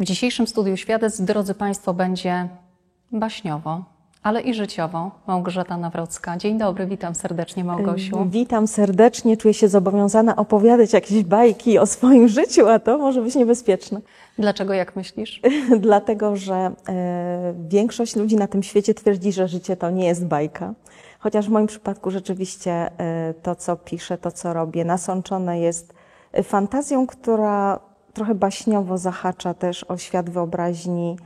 W dzisiejszym studiu Świadectw, drodzy Państwo, będzie baśniowo, ale i życiowo. Małgorzata Nawrocka. Dzień dobry, witam serdecznie Małgosiu. Witam serdecznie, czuję się zobowiązana opowiadać jakieś bajki o swoim życiu, a to może być niebezpieczne. Dlaczego, jak myślisz? Dlatego, że e, większość ludzi na tym świecie twierdzi, że życie to nie jest bajka. Chociaż w moim przypadku rzeczywiście e, to, co piszę, to, co robię, nasączone jest fantazją, która trochę baśniowo zahacza też o świat wyobraźni,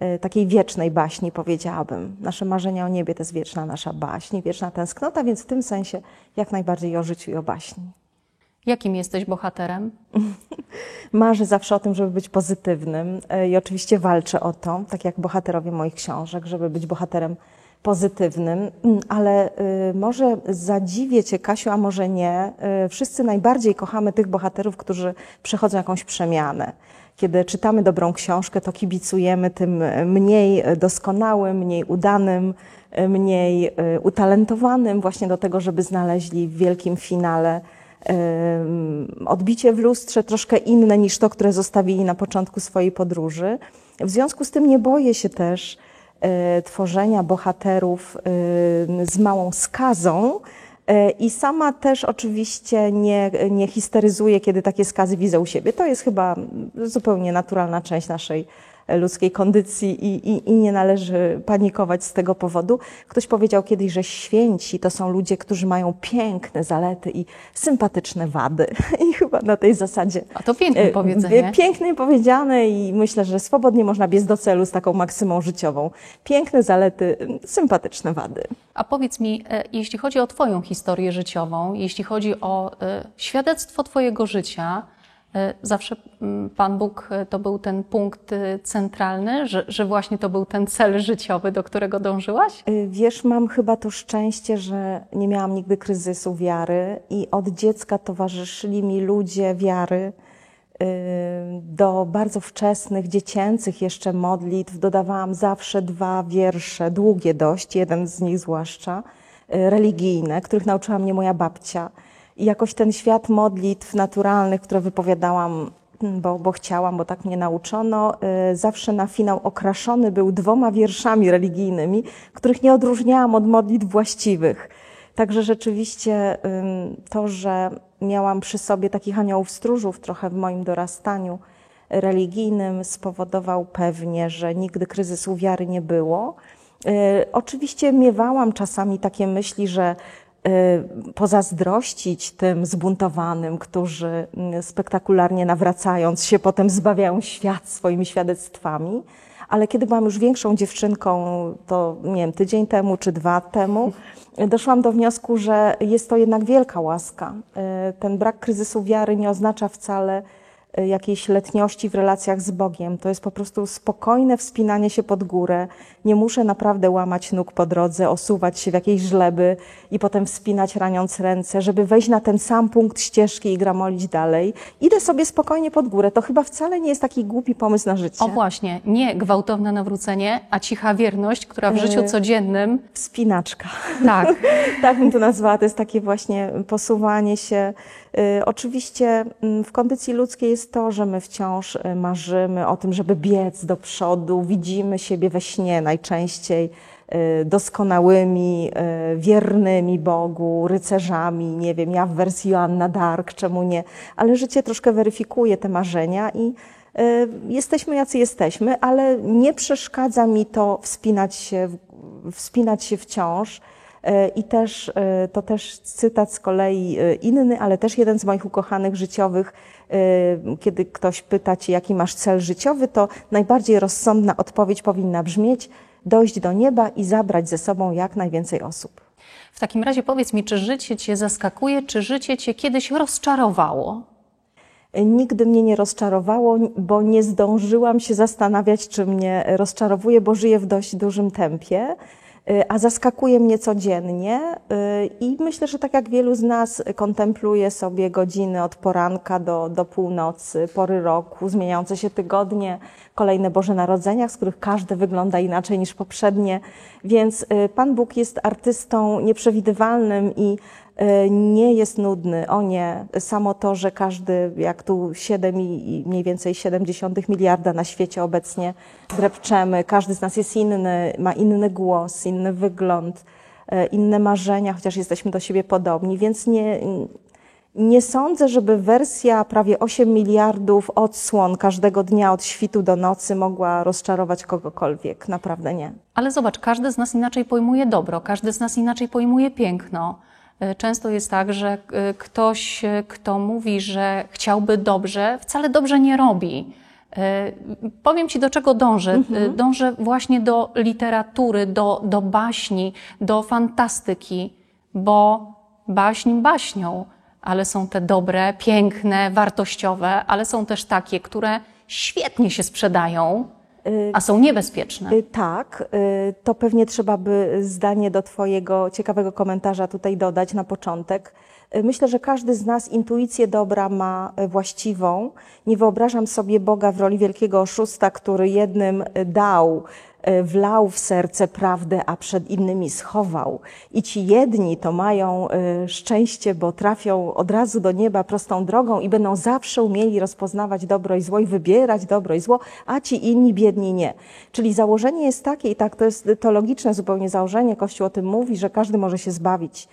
e, takiej wiecznej baśni, powiedziałabym. Nasze marzenia o niebie to jest wieczna nasza baśń, wieczna tęsknota, więc w tym sensie jak najbardziej o życiu i o baśni. Jakim jesteś bohaterem? Marzę zawsze o tym, żeby być pozytywnym e, i oczywiście walczę o to, tak jak bohaterowie moich książek, żeby być bohaterem pozytywnym, Mm, ale y, może zadziwię Cię, Kasiu, a może nie. Y, Wszyscy najbardziej kochamy tych bohaterów, którzy przechodzą jakąś przemianę. Kiedy czytamy dobrą książkę, to kibicujemy tym mniej doskonałym, mniej udanym, y, mniej y, utalentowanym właśnie do tego, żeby znaleźli w wielkim finale odbicie w lustrze troszkę inne niż to, które zostawili na początku swojej podróży. W związku z tym nie boję się też y, tworzenia bohaterów y, z małą skazą. Y, I sama też oczywiście nie, nie histeryzuję, kiedy takie skazy widzę u siebie. To jest chyba zupełnie naturalna część naszej ludzkiej kondycji i, i, i nie należy panikować z tego powodu. Ktoś powiedział kiedyś, że święci to są ludzie, którzy mają piękne zalety i sympatyczne wady. I chyba na tej zasadzie. A to piękne e, powiedzenie. Pięknie powiedziane i myślę, że swobodnie można biec do celu z taką maksymą życiową. Piękne zalety, sympatyczne wady. A powiedz mi, e, jeśli chodzi o Twoją historię życiową, jeśli chodzi o e, świadectwo Twojego życia, e, zawsze mm, Pan Bóg e, to był ten punkt e, centralny, że, że właśnie to był ten cel życiowy, do którego dążyłaś? Wiesz, mam chyba to szczęście, że nie miałam nigdy kryzysu wiary i od dziecka towarzyszyli mi ludzie wiary. Do bardzo wczesnych, dziecięcych jeszcze modlitw dodawałam zawsze dwa wiersze, długie dość, jeden z nich zwłaszcza, religijne, których nauczyła mnie moja babcia. I jakoś ten świat modlitw naturalnych, które wypowiadałam Mm, bo, bo chciałam, bo tak mnie nauczono, y, zawsze na finał okraszony był dwoma wierszami religijnymi, których nie odróżniałam od modlitw właściwych. Także rzeczywiście to, że miałam przy sobie takich aniołów stróżów trochę w moim dorastaniu religijnym, spowodował pewnie, że nigdy kryzysu wiary nie było. Y, Oczywiście miewałam czasami takie myśli, że pozazdrościć tym zbuntowanym, którzy mm, spektakularnie nawracając się, potem zbawiają świat swoimi świadectwami. Ale kiedy byłam już większą dziewczynką, to nie wiem, tydzień temu czy dwa temu, doszłam do wniosku, że jest to jednak wielka łaska. Y, Ten brak kryzysu wiary nie oznacza wcale y, jakiejś letniości w relacjach z Bogiem. To jest po prostu spokojne wspinanie się pod górę. Nie muszę naprawdę łamać nóg po drodze, osuwać się w jakieś żleby i potem wspinać raniąc ręce, żeby wejść na ten sam punkt ścieżki i gramolić dalej. Idę sobie spokojnie pod górę. To chyba wcale nie jest taki głupi pomysł na życie. O właśnie, nie gwałtowne nawrócenie, a cicha wierność, która w życiu Y. codziennym, Wspinaczka. tak, tak bym to nazwała. To jest takie właśnie posuwanie się. Y, Oczywiście mm, w kondycji ludzkiej jest to, że my wciąż y, marzymy o tym, żeby biec do przodu. Widzimy siebie we śnie najczęściej y, doskonałymi, y, wiernymi Bogu, rycerzami, nie wiem, ja w wersji Joanna Dark, czemu nie, ale życie troszkę weryfikuje te marzenia i y, jesteśmy jacy jesteśmy, ale nie przeszkadza mi to wspinać się, wspinać się wciąż. I też, to też cytat z kolei inny, ale też jeden z moich ukochanych życiowych, kiedy ktoś pyta cię, jaki masz cel życiowy, to najbardziej rozsądna odpowiedź powinna brzmieć, dojść do nieba i zabrać ze sobą jak najwięcej osób. W takim razie powiedz mi, czy życie Cię zaskakuje, czy życie Cię kiedyś rozczarowało? Nigdy mnie nie rozczarowało, bo nie zdążyłam się zastanawiać, czy mnie rozczarowuje, bo żyję w dość dużym tempie. Y, a zaskakuje mnie codziennie y, i myślę, że tak jak wielu z nas kontempluje sobie godziny od poranka do, do północy, pory roku, zmieniające się tygodnie, kolejne Boże Narodzenia, z których każde wygląda inaczej niż poprzednie, więc y, Pan Bóg jest artystą nieprzewidywalnym i nie jest nudny. O nie, samo to, że każdy, jak tu 7 i mniej więcej 70 miliarda na świecie obecnie drepczemy, każdy z nas jest inny, ma inny głos, inny wygląd, e, inne marzenia, chociaż jesteśmy do siebie podobni, więc nie, nie sądzę, żeby wersja prawie 8 miliardów odsłon każdego dnia od świtu do nocy mogła rozczarować kogokolwiek. Naprawdę nie. Ale zobacz, każdy z nas inaczej pojmuje dobro, każdy z nas inaczej pojmuje piękno. Często jest tak, że y, ktoś, y, kto mówi, że chciałby dobrze, wcale dobrze nie robi. Powiem Ci, do czego dążę. Mhm. Dążę właśnie do literatury, do, do baśni, do fantastyki, bo baśń baśnią ale są te dobre, piękne, wartościowe, ale są też takie, które świetnie się sprzedają, a są niebezpieczne. Y, tak, y, to pewnie trzeba by zdanie do Twojego ciekawego komentarza tutaj dodać na początek. Myślę, że każdy z nas intuicję dobra ma właściwą. Nie wyobrażam sobie Boga w roli wielkiego oszusta, który jednym dał wlał w serce prawdę, a przed innymi schował. I ci jedni to mają e, szczęście, bo trafią od razu do nieba prostą drogą i będą zawsze umieli rozpoznawać dobro i zło i wybierać dobro i zło, a ci inni biedni nie. Czyli założenie jest takie, i tak to jest to logiczne zupełnie założenie, Kościół o tym mówi, że każdy może się zbawić.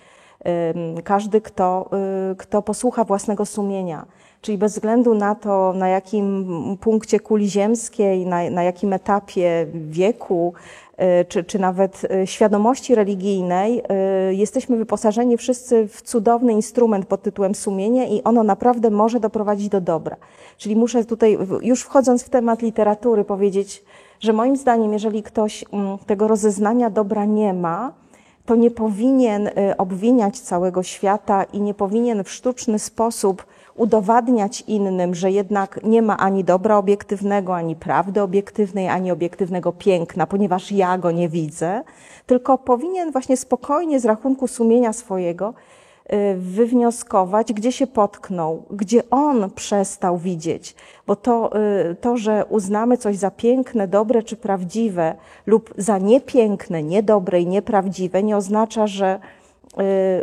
Każdy, kto, e, kto posłucha własnego sumienia Czyli bez względu na to, na jakim punkcie kuli ziemskiej, na, na jakim etapie wieku, e, czy, czy nawet e, świadomości religijnej, jesteśmy wyposażeni wszyscy w cudowny instrument pod tytułem sumienie i ono naprawdę może doprowadzić do dobra. Czyli muszę tutaj, już wchodząc w temat literatury, powiedzieć, że moim zdaniem, jeżeli ktoś mm, tego rozeznania dobra nie ma, to nie powinien obwiniać całego świata i nie powinien w sztuczny sposób udowadniać innym, że jednak nie ma ani dobra obiektywnego, ani prawdy obiektywnej, ani obiektywnego piękna, ponieważ ja go nie widzę, tylko powinien właśnie spokojnie z rachunku sumienia swojego y, wywnioskować, gdzie się potknął, gdzie on przestał widzieć. Bo to, y, to, że uznamy coś za piękne, dobre czy prawdziwe, lub za niepiękne, niedobre i nieprawdziwe, nie oznacza, że Y,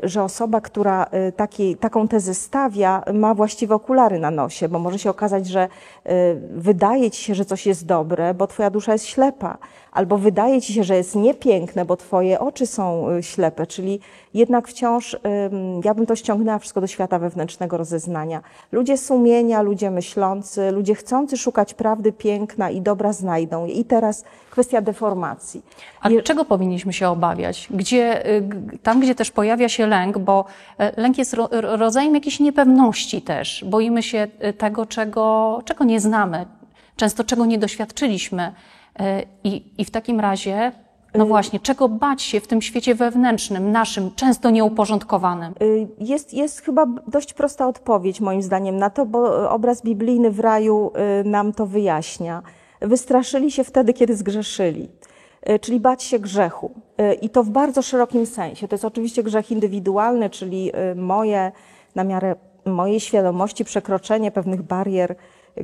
że osoba, która y, taki, taką tezę stawia, ma właściwe okulary na nosie, bo może się okazać, że y, wydaje ci się, że coś jest dobre, bo twoja dusza jest ślepa, albo wydaje ci się, że jest niepiękne, bo twoje oczy są ślepe, czyli jednak wciąż, ja bym to ściągnęła wszystko do świata wewnętrznego rozeznania. Ludzie sumienia, ludzie myślący, ludzie chcący szukać prawdy, piękna i dobra znajdą. I teraz kwestia deformacji. A Je... czego powinniśmy się obawiać? Gdzie, tam, gdzie też pojawia się lęk, bo e, lęk jest ro, rodzajem jakiejś niepewności też. Boimy się e, tego, czego, czego nie znamy, często czego nie doświadczyliśmy. E, I, I w takim razie no właśnie, czego bać się w tym świecie wewnętrznym, naszym, często nieuporządkowanym? Jest, jest chyba dość prosta odpowiedź, moim zdaniem, na to, bo obraz biblijny w raju nam to wyjaśnia. Wystraszyli się wtedy, kiedy zgrzeszyli. E, czyli bać się grzechu. E, I to w bardzo szerokim sensie. To jest oczywiście grzech indywidualny, czyli e, moje, na miarę mojej świadomości, przekroczenie pewnych barier,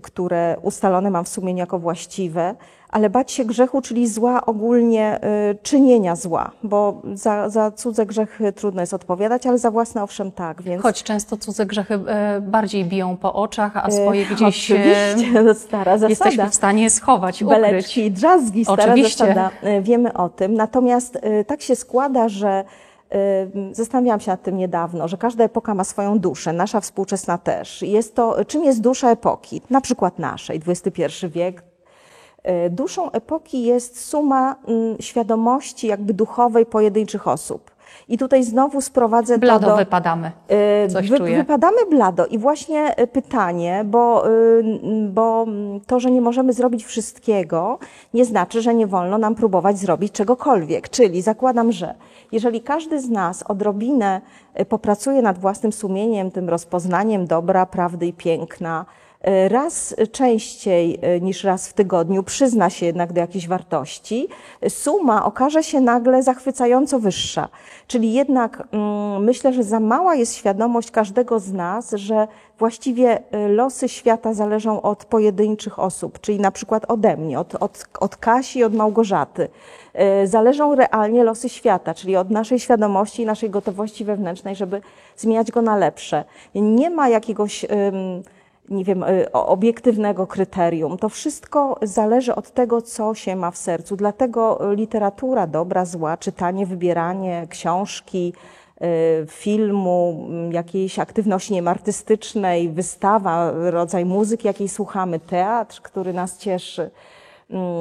które ustalone mam w sumieniu jako właściwe, ale bać się grzechu, czyli zła ogólnie y, czynienia zła, bo za, za cudze grzechy trudno jest odpowiadać, ale za własne owszem tak. Więc... Choć często cudze grzechy y, bardziej biją po oczach, a swoje y, gdzieś Oczywiście, no stara zasada. jesteśmy w stanie schować, ukryć. Beleczki, drzazgi, stara Oczywiście. zasada. Wiemy o tym. Natomiast tak się składa, że Zastanawiałam się nad tym niedawno, że każda epoka ma swoją duszę, nasza współczesna też. Jest to, czym jest dusza epoki? Na przykład naszej, XXI wiek, E, duszą epoki jest suma mm, świadomości jakby duchowej pojedynczych osób. I tutaj znowu sprowadzę blado to do... wypadamy. E, Coś wy, czuję. Wypadamy blado. I właśnie e, pytanie, bo, bo to, że nie możemy zrobić wszystkiego, nie znaczy, że nie wolno nam próbować zrobić czegokolwiek. Czyli zakładam, że jeżeli każdy z nas odrobinę popracuje nad własnym sumieniem, tym rozpoznaniem dobra, prawdy i piękna, raz częściej e, niż raz w tygodniu przyzna się jednak do jakiejś wartości, suma okaże się nagle zachwycająco wyższa. Czyli jednak mm, myślę, że za mała jest świadomość każdego z nas, że właściwie losy świata zależą od pojedynczych osób, czyli na przykład ode mnie, od, od, od Kasi, od Małgorzaty. Zależą realnie losy świata, czyli od naszej świadomości i naszej gotowości wewnętrznej, żeby zmieniać go na lepsze. Nie ma jakiegoś nie wiem, y, obiektywnego kryterium. To wszystko zależy od tego, co się ma w sercu. Dlatego literatura dobra, zła, czytanie, wybieranie książki, y, filmu, jakiejś aktywności artystycznej, wystawa, rodzaj muzyki, jakiej słuchamy, teatr, który nas cieszy Mm,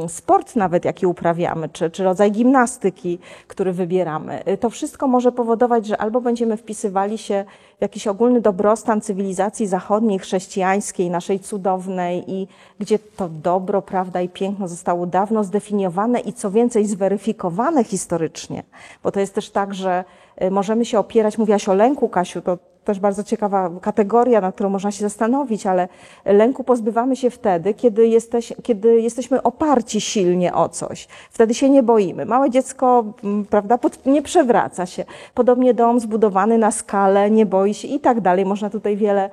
sport nawet, jaki uprawiamy, czy, czy rodzaj gimnastyki, który wybieramy. Y, to wszystko może powodować, że albo będziemy wpisywali się w jakiś ogólny dobrostan cywilizacji zachodniej, chrześcijańskiej, naszej cudownej i gdzie to dobro, prawda i piękno zostało dawno zdefiniowane i co więcej zweryfikowane historycznie. Bo to jest też tak, że y, możemy się opierać, mówiłaś o lęku, Kasiu, to też bardzo ciekawa kategoria, nad którą można się zastanowić, ale lęku pozbywamy się wtedy, kiedy, jesteś, kiedy jesteśmy oparci silnie o coś. Wtedy się nie boimy. Małe dziecko, prawda, nie przewraca się. Podobnie dom zbudowany na skalę, nie boi się i tak dalej. Można tutaj wiele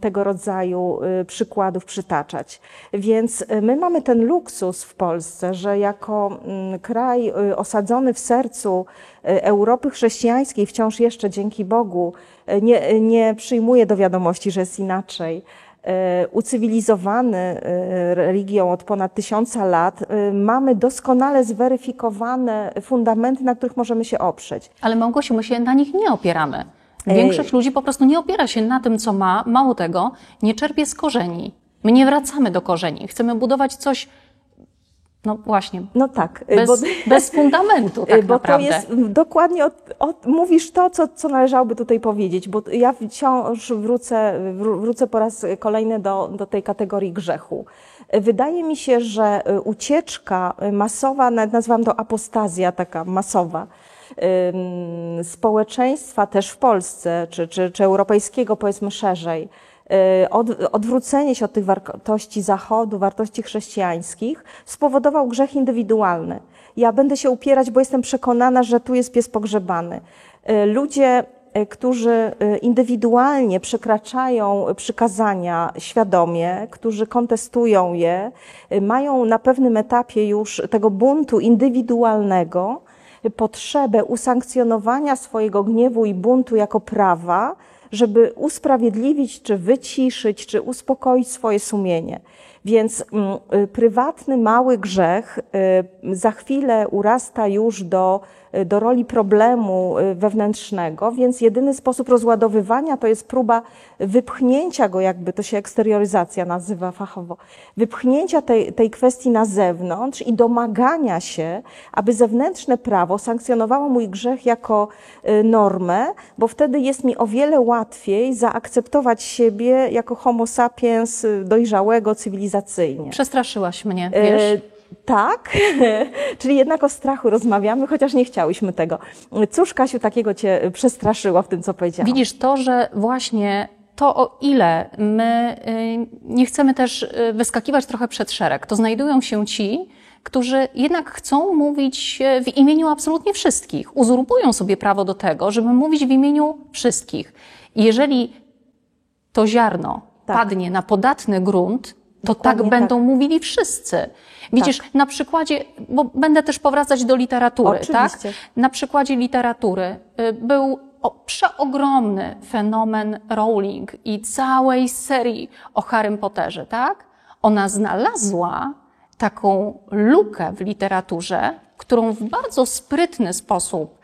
tego rodzaju y, przykładów przytaczać. Więc y, my mamy ten luksus w Polsce, że jako kraj y, osadzony w sercu Europy chrześcijańskiej, wciąż jeszcze dzięki Bogu, nie, nie przyjmuje do wiadomości, że jest inaczej. Ucywilizowany religią od ponad tysiąca lat, mamy doskonale zweryfikowane fundamenty, na których możemy się oprzeć. Ale Małgosiu, my się na nich nie opieramy. Większość ludzi po prostu nie opiera się na tym, co ma, mało tego, nie czerpie z korzeni. My nie wracamy do korzeni. Chcemy budować coś no właśnie. No tak. Bez, bo, bez fundamentu tak bo naprawdę. to jest dokładnie, od, od, mówisz to, co, co należałoby tutaj powiedzieć, bo ja wciąż wrócę, wrócę po raz kolejny do, do tej kategorii grzechu. Wydaje mi się, że ucieczka masowa, nawet nazywam to apostazja taka masowa, społeczeństwa też w Polsce, czy, czy, czy europejskiego powiedzmy szerzej, y, od, odwrócenie się od tych wartości Zachodu, wartości chrześcijańskich, spowodował grzech indywidualny. Ja będę się upierać, bo jestem przekonana, że tu jest pies pogrzebany. Y, ludzie, y, którzy indywidualnie przekraczają przykazania świadomie, którzy kontestują je, mają na pewnym etapie już tego buntu indywidualnego, potrzebę usankcjonowania swojego gniewu i buntu jako prawa, żeby usprawiedliwić, czy wyciszyć, czy uspokoić swoje sumienie. Więc mm, y, prywatny, mały grzech y, za chwilę urasta już do do roli problemu y, wewnętrznego, więc jedyny sposób rozładowywania to jest próba wypchnięcia go, jakby to się eksterioryzacja nazywa fachowo, wypchnięcia tej, tej kwestii na zewnątrz i domagania się, aby zewnętrzne prawo sankcjonowało mój grzech jako y, normę, bo wtedy jest mi o wiele łatwiej zaakceptować siebie jako homo sapiens dojrzałego cywilizacyjnie. Przestraszyłaś mnie, wiesz? Tak, czyli jednak o strachu rozmawiamy, chociaż nie chciałyśmy tego. Cóż, Kasiu, takiego Cię przestraszyło w tym, co powiedziałam? Widzisz, to, że właśnie to, o ile my y, nie chcemy też y, wyskakiwać trochę przed szereg, to znajdują się ci, którzy jednak chcą mówić w imieniu absolutnie wszystkich. Uzurpują sobie prawo do tego, żeby mówić w imieniu wszystkich. I jeżeli to ziarno tak. padnie na podatny grunt, to tak Dokładnie tak będą tak. mówili wszyscy. Widzisz, tak. na przykładzie, bo będę też powracać do literatury, tak? Oczywiście. tak? Na przykładzie literatury y, był przeogromny fenomen Rowling i całej serii o Harrym Potterze, tak? Ona znalazła taką lukę w literaturze, którą w bardzo sprytny sposób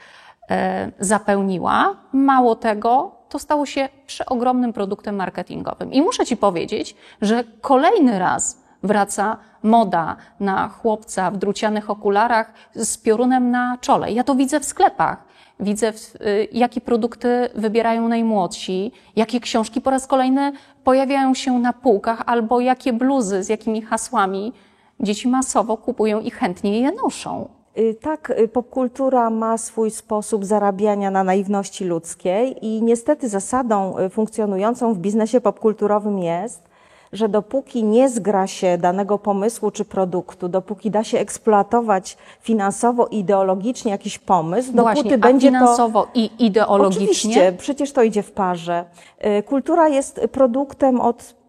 e, zapełniła. Mało tego, to stało się przeogromnym produktem marketingowym. I muszę Ci powiedzieć, że kolejny raz wraca moda na chłopca w drucianych okularach z piorunem na czole. Ja to widzę w sklepach. Widzę, y, jakie produkty wybierają najmłodsi, jakie książki po raz kolejny pojawiają się na półkach, albo jakie bluzy z jakimi hasłami dzieci masowo kupują i chętnie je noszą. Y, tak, y, popkultura ma swój sposób zarabiania na naiwności ludzkiej i niestety zasadą funkcjonującą w biznesie popkulturowym jest, że dopóki nie zgra się danego pomysłu czy produktu, dopóki da się eksploatować finansowo i ideologicznie jakiś pomysł, Właśnie, dopóty będzie to finansowo i ideologicznie? Oczywiście, przecież to idzie w parze. Y, Kultura jest produktem od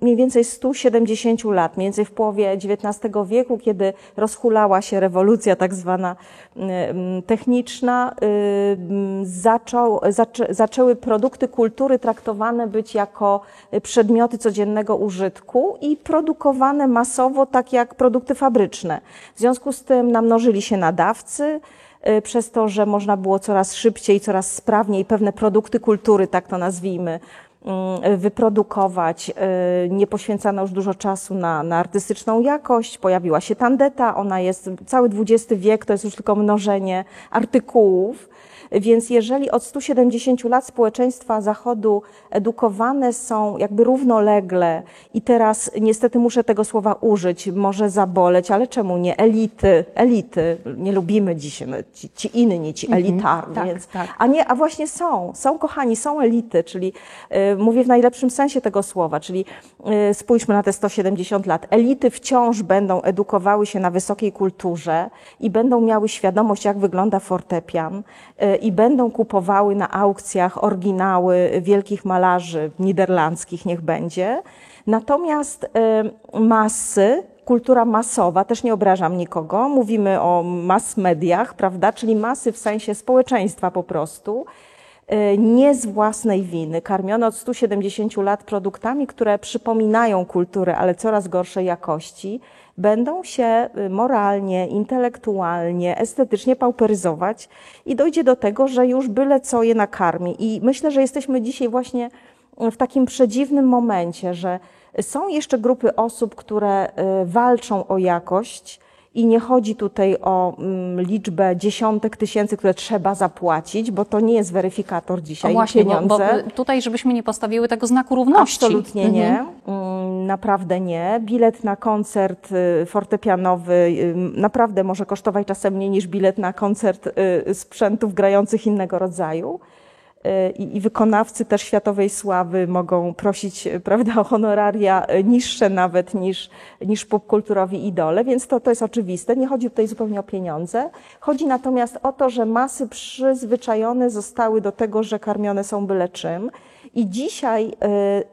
mniej więcej 170 lat, mniej więcej w połowie XIX wieku, kiedy rozhulała się rewolucja tak zwana mm, techniczna, y, mm, zaczął, zaczę, zaczęły produkty kultury traktowane być jako przedmioty codziennego użytku i produkowane masowo tak jak produkty fabryczne. W związku z tym namnożyli się nadawcy, y, przez to, że można było coraz szybciej, coraz sprawniej pewne produkty kultury, tak to nazwijmy, mm, wyprodukować. Y, Nie poświęcano już dużo czasu na, na artystyczną jakość. Pojawiła się tandeta, ona jest, cały XX wiek to jest już tylko mnożenie artykułów. Więc jeżeli od 170 lat społeczeństwa Zachodu edukowane są jakby równolegle i teraz niestety muszę tego słowa użyć, może zaboleć, ale czemu nie? Elity, elity, nie lubimy dzisiaj, ci, ci inni, ci elitarni, tak, więc, tak. a nie, a właśnie są, są kochani, są elity, czyli y, mówię w najlepszym sensie tego słowa, czyli y, spójrzmy na te 170 lat. Elity wciąż będą edukowały się na wysokiej kulturze i będą miały świadomość, jak wygląda fortepian y, i będą kupowały na aukcjach oryginały wielkich malarzy niderlandzkich, niech będzie. Natomiast y, masy, kultura masowa, też nie obrażam nikogo, mówimy o mass mediach, prawda, czyli masy w sensie społeczeństwa po prostu, y, nie z własnej winy, karmione od 170 lat produktami, które przypominają kulturę, ale coraz gorszej jakości, będą się y, moralnie, intelektualnie, estetycznie pauperyzować i dojdzie do tego, że już byle co je nakarmi. I myślę, że jesteśmy dzisiaj właśnie w takim przedziwnym momencie, że są jeszcze grupy osób, które y, walczą o jakość i nie chodzi tutaj o mm, liczbę dziesiątek tysięcy, które trzeba zapłacić, bo to nie jest weryfikator O dzisiaj właśnie, bo, pieniądze. bo tutaj, żebyśmy nie postawiły tego znaku równości. Absolutnie nie. Mm, Naprawdę nie. Bilet na koncert y, fortepianowy y, naprawdę może kosztować czasem mniej niż bilet na koncert y, sprzętów grających innego rodzaju. Y, I, I wykonawcy też światowej sławy mogą prosić y, prawda, o honoraria y, niższe nawet niż, niż popkulturowi idole, więc to, to jest oczywiste. Nie chodzi tutaj zupełnie o pieniądze. Chodzi natomiast o to, że masy przyzwyczajone zostały do tego, że karmione są byle czym. I dzisiaj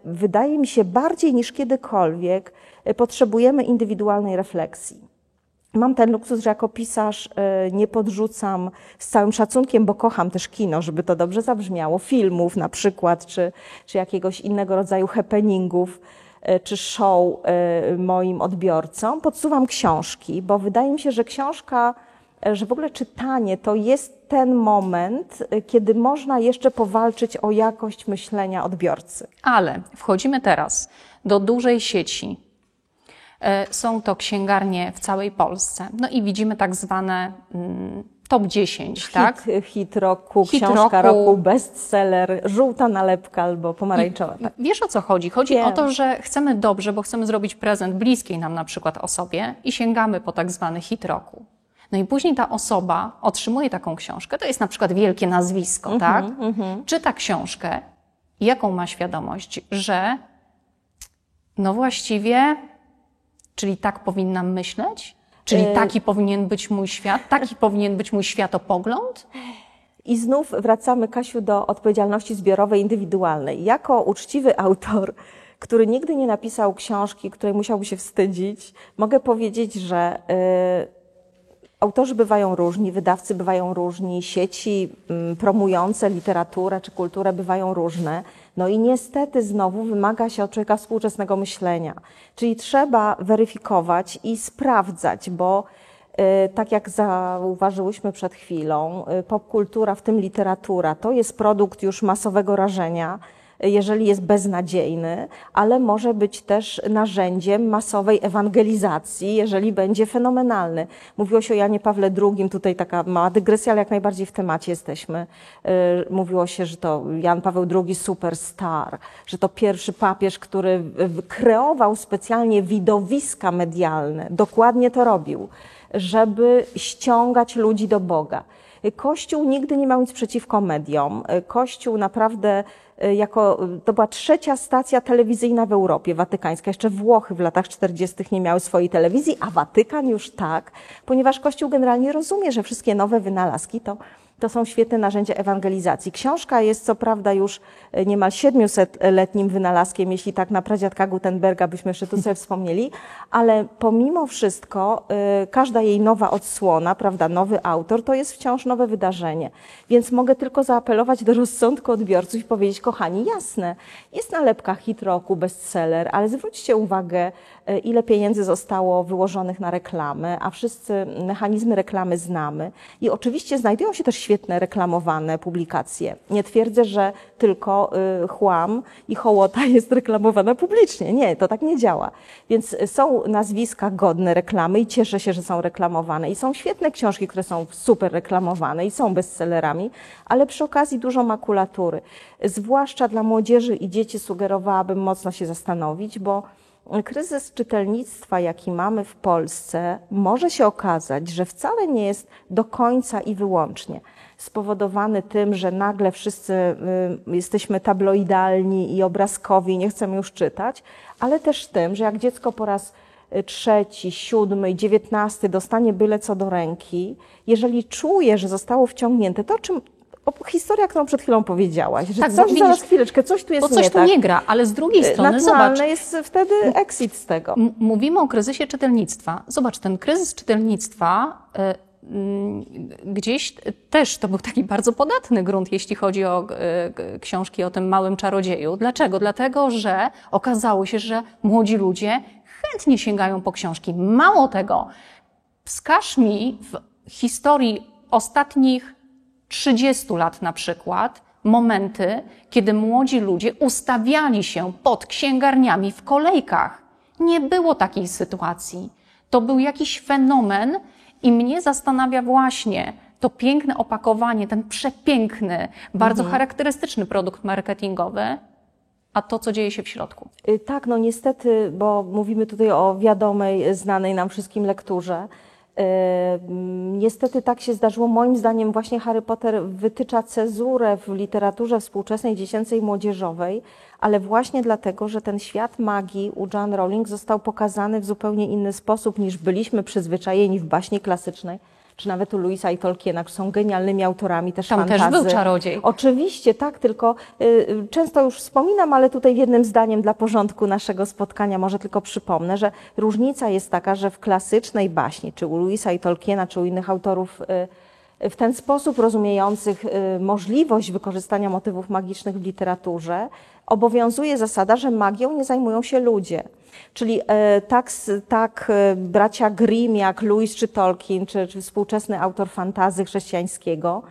wydaje mi się bardziej niż kiedykolwiek potrzebujemy indywidualnej refleksji. Mam ten luksus, że jako pisarz y, nie podrzucam z całym szacunkiem, bo kocham też kino, żeby to dobrze zabrzmiało, filmów na przykład, czy, czy jakiegoś innego rodzaju happeningów, y, czy show y, moim odbiorcom. Podsuwam książki, bo wydaje mi się, że książka, że w ogóle czytanie to jest ten moment, kiedy można jeszcze powalczyć o jakość myślenia odbiorcy. Ale wchodzimy teraz do dużej sieci. E, Są to księgarnie w całej Polsce. No i widzimy tak zwane mm, top 10, tak? Hit, hit roku, Hit książka roku. roku, bestseller, żółta nalepka albo pomarańczowa. Tak. Wiesz o co chodzi? Chodzi Wiem. o to, że chcemy dobrze, bo chcemy zrobić prezent bliskiej nam na przykład osobie i sięgamy po tak zwany hit roku. No i później ta osoba otrzymuje taką książkę, to jest na przykład wielkie nazwisko, Mhm, tak? Czyta książkę jaką ma świadomość, że no właściwie, czyli tak powinnam myśleć? Czyli Y- taki powinien być mój świat? Taki powinien być mój światopogląd? I znów wracamy, Kasiu, do odpowiedzialności zbiorowej, indywidualnej. Jako uczciwy autor, który nigdy nie napisał książki, której musiałby się wstydzić, mogę powiedzieć, że y, autorzy bywają różni, wydawcy bywają różni, sieci mm, promujące literaturę czy kulturę bywają różne. No i niestety znowu wymaga się od człowieka współczesnego myślenia. Czyli trzeba weryfikować i sprawdzać, bo Y, Tak jak zauważyłyśmy przed chwilą, y, popkultura, w tym literatura, to jest produkt już masowego rażenia, jeżeli jest beznadziejny, ale może być też narzędziem masowej ewangelizacji, jeżeli będzie fenomenalny. Mówiło się o Janie Pawle II, tutaj taka mała dygresja, ale jak najbardziej w temacie jesteśmy. Y, Mówiło się, że to Jan Paweł II superstar, że to pierwszy papież, który kreował specjalnie widowiska medialne, dokładnie to robił żeby ściągać ludzi do Boga. Kościół nigdy nie miał nic przeciwko mediom. Kościół naprawdę Y, jako, to była trzecia stacja telewizyjna w Europie, watykańska. Jeszcze Włochy w latach 40. nie miały swojej telewizji, a Watykan już tak, ponieważ Kościół generalnie rozumie, że wszystkie nowe wynalazki to to są świetne narzędzia ewangelizacji. Książka jest co prawda już e, niemal 700-letnim wynalazkiem, jeśli tak na pradziadka Gutenberga byśmy jeszcze tu sobie wspomnieli, ale pomimo wszystko y, każda jej nowa odsłona, prawda, nowy autor, to jest wciąż nowe wydarzenie. Więc mogę tylko zaapelować do rozsądku odbiorców i powiedzieć, kochani, jasne, jest nalepka hit roku, bestseller, ale zwróćcie uwagę, ile pieniędzy zostało wyłożonych na reklamę, a wszyscy mechanizmy reklamy znamy. I oczywiście znajdują się też świetne reklamowane publikacje. Nie twierdzę, że tylko y, chłam i hołota jest reklamowana publicznie. Nie, to tak nie działa. Więc są nazwiska godne reklamy i cieszę się, że są reklamowane. I są świetne książki, które są super reklamowane i są bestsellerami, ale przy okazji dużo makulatury. Zwłaszcza dla młodzieży i dzieci sugerowałabym mocno się zastanowić, bo kryzys czytelnictwa, jaki mamy w Polsce, może się okazać, że wcale nie jest do końca i wyłącznie spowodowany tym, że nagle wszyscy y, jesteśmy tabloidalni i obrazkowi, nie chcemy już czytać, ale też tym, że jak dziecko po raz y, trzeci, siódmy, dziewiętnasty dostanie byle co do ręki, jeżeli czuje, że zostało wciągnięte, to o czym historia, którą przed chwilą powiedziałaś, że tak, coś widzisz, zaraz chwileczkę, coś tu jest bo coś nie tu tak. nie gra, ale z drugiej y, strony Naturalne zobacz. jest wtedy exit z tego. Mówimy o kryzysie czytelnictwa. Zobacz, ten kryzys czytelnictwa Mm, gdzieś też to był taki bardzo podatny grunt, jeśli chodzi o e, książki o tym małym czarodzieju. Dlaczego? Dlatego, że okazało się, że młodzi ludzie chętnie sięgają po książki. Mało tego, wskaż mi w historii ostatnich 30 lat na przykład momenty, kiedy młodzi ludzie ustawiali się pod księgarniami w kolejkach. Nie było takiej sytuacji. To był jakiś fenomen, i mnie zastanawia właśnie to piękne opakowanie, ten przepiękny, bardzo mhm. charakterystyczny produkt marketingowy, a to, co dzieje się w środku. Y, tak, no niestety, bo mówimy tutaj o wiadomej, znanej nam wszystkim lekturze. Niestety tak się zdarzyło. Moim zdaniem właśnie Harry Potter wytycza cezurę w literaturze współczesnej, dziecięcej młodzieżowej, ale właśnie dlatego, że ten świat magii u Jan Rowling został pokazany w zupełnie inny sposób niż byliśmy przyzwyczajeni w baśni klasycznej czy nawet u Louisa i Tolkiena, którzy są genialnymi autorami też Tam fantazy. też był czarodziej. Oczywiście, tak, tylko y, często już wspominam, ale tutaj jednym zdaniem dla porządku naszego spotkania może tylko przypomnę, że różnica jest taka, że w klasycznej baśni, czy u Louisa i Tolkiena, czy u innych autorów y, w ten sposób rozumiejących y, możliwość wykorzystania motywów magicznych w literaturze, obowiązuje zasada, że magią nie zajmują się ludzie. Czyli e, tak, tak e, bracia Grimm jak Lewis czy Tolkien, czy, czy współczesny autor fantazy chrześcijańskiego,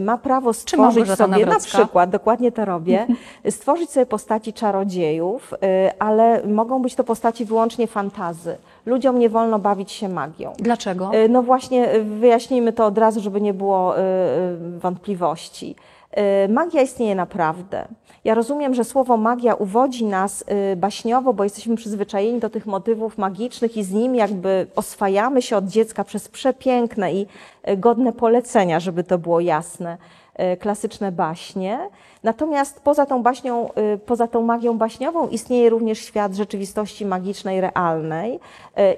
ma prawo stworzyć sobie, na przykład, dokładnie to robię, stworzyć sobie postaci czarodziejów, ale mogą być to postaci wyłącznie fantazy. Ludziom nie wolno bawić się magią. Dlaczego? No właśnie, wyjaśnijmy to od razu, żeby nie było wątpliwości. Magia istnieje naprawdę. Ja rozumiem, że słowo magia uwodzi nas y, baśniowo, bo jesteśmy przyzwyczajeni do tych motywów magicznych i z nimi jakby oswajamy się od dziecka przez przepiękne i y, godne polecenia, żeby to było jasne, y, klasyczne baśnie. Natomiast poza tą baśnią, poza tą magią baśniową istnieje również świat rzeczywistości magicznej, realnej.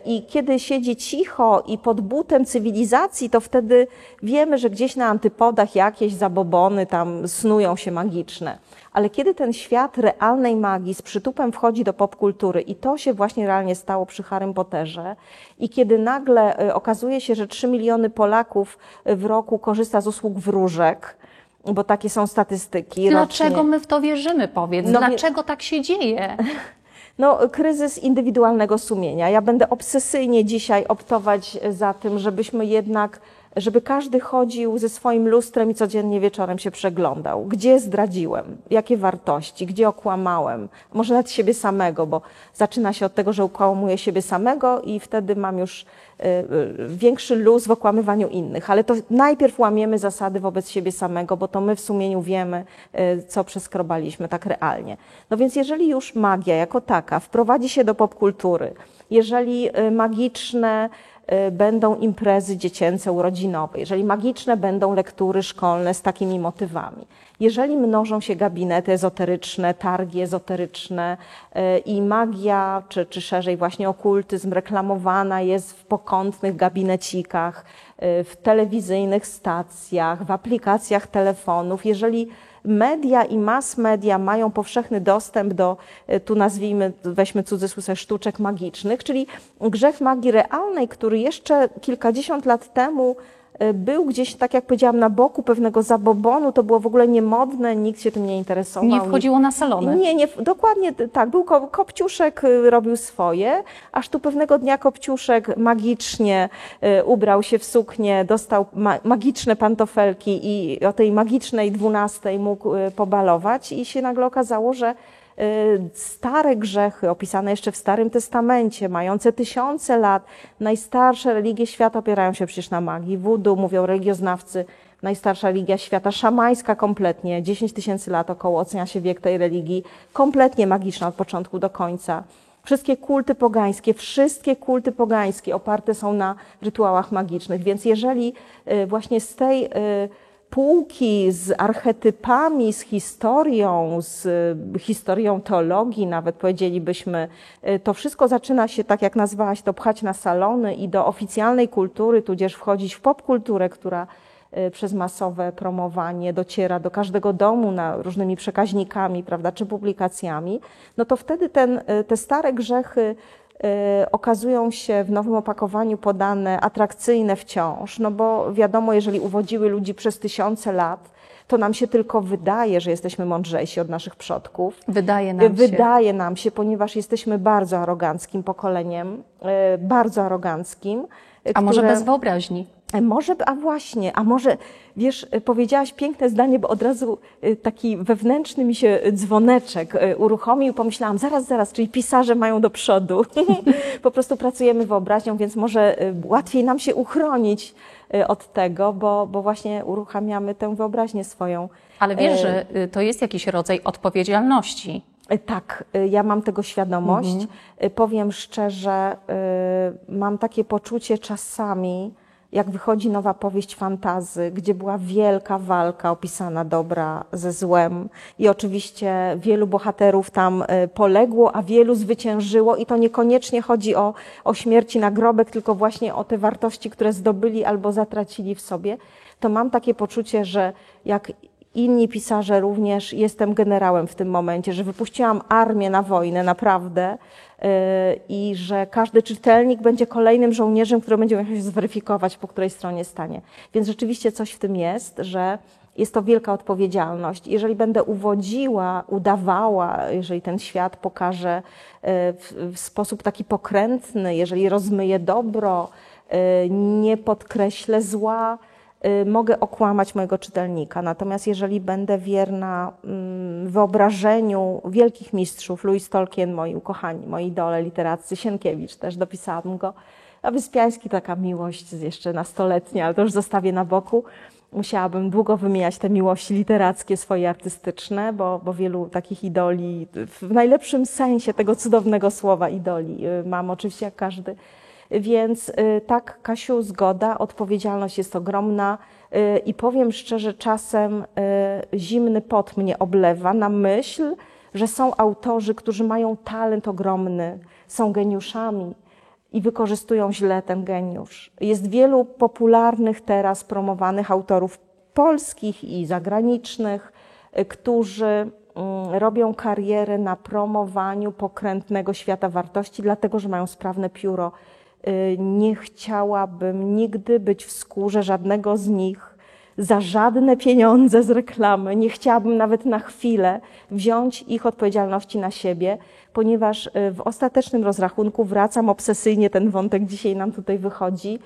I kiedy siedzi cicho i pod butem cywilizacji, to wtedy wiemy, że gdzieś na antypodach jakieś zabobony tam snują się magiczne ale kiedy ten świat realnej magii z przytupem wchodzi do popkultury i to się właśnie realnie stało przy Harrym Potterze i kiedy nagle y, okazuje się, że 3 miliony Polaków w roku korzysta z usług wróżek, bo takie są statystyki. Dlaczego rocznie. my w to wierzymy, powiedz? No, Dlaczego tak się dzieje? No, kryzys indywidualnego sumienia. Ja będę obsesyjnie dzisiaj optować za tym, żebyśmy jednak żeby każdy chodził ze swoim lustrem i codziennie wieczorem się przeglądał. Gdzie zdradziłem? Jakie wartości? Gdzie okłamałem? Może nawet siebie samego, bo zaczyna się od tego, że ukłamuję siebie samego i wtedy mam już y, y, większy luz w okłamywaniu innych. Ale to najpierw łamiemy zasady wobec siebie samego, bo to my w sumieniu wiemy, y, co przeskrobaliśmy tak realnie. No więc jeżeli już magia jako taka wprowadzi się do popkultury, jeżeli magiczne będą imprezy dziecięce, urodzinowe, jeżeli magiczne będą lektury szkolne z takimi motywami, jeżeli mnożą się gabinety ezoteryczne, targi ezoteryczne y, i magia, czy, czy szerzej właśnie okultyzm reklamowana jest w pokątnych gabinecikach, y, w telewizyjnych stacjach, w aplikacjach telefonów, jeżeli media i mass media mają powszechny dostęp do, e, tu nazwijmy, weźmy cudzysłów, sztuczek magicznych, czyli grzech magii realnej, który jeszcze kilkadziesiąt lat temu był gdzieś, tak jak powiedziałam, na boku pewnego zabobonu, to było w ogóle niemodne, nikt się tym nie interesował. Nie wchodziło na salony. Nie, nie, dokładnie tak. Był Kopciuszek, y, robił swoje, aż tu pewnego dnia Kopciuszek magicznie y, ubrał się w suknię, dostał magiczne pantofelki i o tej magicznej dwunastej mógł y, pobalować i się nagle okazało, że stare grzechy opisane jeszcze w Starym Testamencie, mające tysiące lat, najstarsze religie świata opierają się przecież na magii. Wudu, mówią religioznawcy, najstarsza religia świata, szamańska kompletnie, 10 tysięcy lat około ocenia się wiek tej religii, kompletnie magiczna od początku do końca. Wszystkie kulty pogańskie, wszystkie kulty pogańskie oparte są na rytuałach magicznych, więc jeżeli y, właśnie z tej y, półki z archetypami, z historią, z y, historią teologii, nawet powiedzielibyśmy, y, to wszystko zaczyna się, tak jak nazwałaś to, pchać na salony i do oficjalnej kultury, tudzież wchodzić w popkulturę, która y, przez masowe promowanie dociera do każdego domu na różnymi przekaźnikami, prawda, czy publikacjami, no to wtedy ten, te stare grzechy okazują się w nowym opakowaniu podane atrakcyjne wciąż, no bo wiadomo, jeżeli uwodziły ludzi przez tysiące lat, to nam się tylko wydaje, że jesteśmy mądrzejsi od naszych przodków. Wydaje nam się. Wydaje nam się, ponieważ jesteśmy bardzo aroganckim pokoleniem, y, bardzo aroganckim. A które... może bez wyobraźni? Może, a właśnie, a może, wiesz, powiedziałaś piękne zdanie, bo od razu y, taki wewnętrzny mi się dzwoneczek uruchomił. Pomyślałam, zaraz, zaraz, czyli pisarze mają do przodu. po prostu pracujemy wyobraźnią, więc może łatwiej nam się uchronić od tego, bo, bo właśnie uruchamiamy tę wyobraźnię swoją. Ale wiesz, e, że to jest jakiś rodzaj odpowiedzialności. Tak, ja mam tego świadomość. Mhm. Powiem szczerze, mam takie poczucie czasami, jak wychodzi nowa powieść fantazy, gdzie była wielka walka opisana dobra ze złem. I oczywiście wielu bohaterów tam e, poległo, a wielu zwyciężyło. I to niekoniecznie chodzi o, o śmierci nagrobek, tylko właśnie o te wartości, które zdobyli albo zatracili w sobie, to mam takie poczucie, że jak inni pisarze również, jestem generałem w tym momencie, że wypuściłam armię na wojnę, naprawdę, i że każdy czytelnik będzie kolejnym żołnierzem, który będzie musiał się zweryfikować, po której stronie stanie. Więc rzeczywiście coś w tym jest, że jest to wielka odpowiedzialność. Jeżeli będę uwodziła, udawała, jeżeli ten świat pokaże e, w, sposób taki pokrętny, jeżeli rozmyję dobro, e, nie podkreślę zła, Y, mogę okłamać mojego czytelnika. Natomiast jeżeli będę wierna mm, wyobrażeniu wielkich mistrzów, Louis Tolkien, moi ukochani, moi idole literaccy, Sienkiewicz też dopisałam go, a Wyspiański taka miłość jeszcze nastoletnia, ale to już zostawię na boku. Musiałabym długo wymieniać te miłości literackie, swoje artystyczne, bo, bo wielu takich idoli, w najlepszym sensie tego cudownego słowa idoli y, mam oczywiście jak każdy więc y, tak, Kasiu, zgoda, odpowiedzialność jest ogromna y, i powiem szczerze, czasem y, zimny pot mnie oblewa na myśl, że są autorzy, którzy mają talent ogromny, są geniuszami i wykorzystują źle ten geniusz. Jest wielu popularnych teraz promowanych autorów polskich i zagranicznych, którzy mm, robią karierę na promowaniu pokrętnego świata wartości, dlatego że mają sprawne pióro nie chciałabym nigdy być w skórze żadnego z nich za żadne pieniądze z reklamy. Nie chciałabym nawet na chwilę wziąć ich odpowiedzialności na siebie, ponieważ y, w ostatecznym rozrachunku wracam obsesyjnie, ten wątek dzisiaj nam tutaj wychodzi.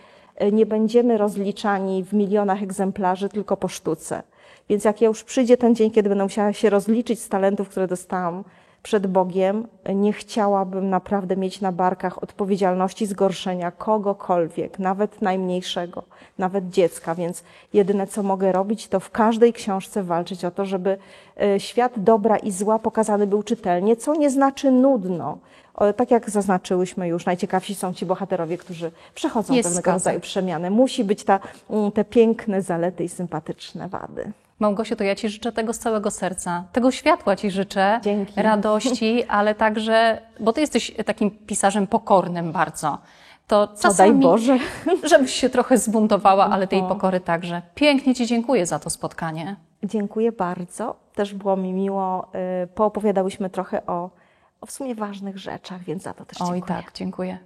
Y, nie będziemy rozliczani w milionach egzemplarzy, tylko po sztuce. Więc jak ja już przyjdzie ten dzień, kiedy będę musiała się rozliczyć z talentów, które dostałam, przed Bogiem nie chciałabym naprawdę mieć na barkach odpowiedzialności zgorszenia kogokolwiek, nawet najmniejszego, nawet dziecka, więc jedyne co mogę robić, to w każdej książce walczyć o to, żeby e, świat dobra i zła pokazany był czytelnie, co nie znaczy nudno. Tak jak zaznaczyłyśmy już, najciekawsi są ci bohaterowie, którzy przechodzą Jest pewnego rodzaju przemianę. Musi być ta, mm, te piękne zalety i sympatyczne wady. Małgosiu, to ja Ci życzę tego z całego serca. Tego światła Ci życzę, Dzięki. radości, ale także, bo Ty jesteś takim pisarzem pokornym bardzo. To Co czasami, daj Boże. żebyś się trochę zbuntowała, ale tej pokory także. Pięknie Ci dziękuję za to spotkanie. Dziękuję bardzo. Też było mi miło. y, Poopowiadałyśmy trochę o, o w sumie ważnych rzeczach, więc za to też Oj dziękuję. tak, dziękuję.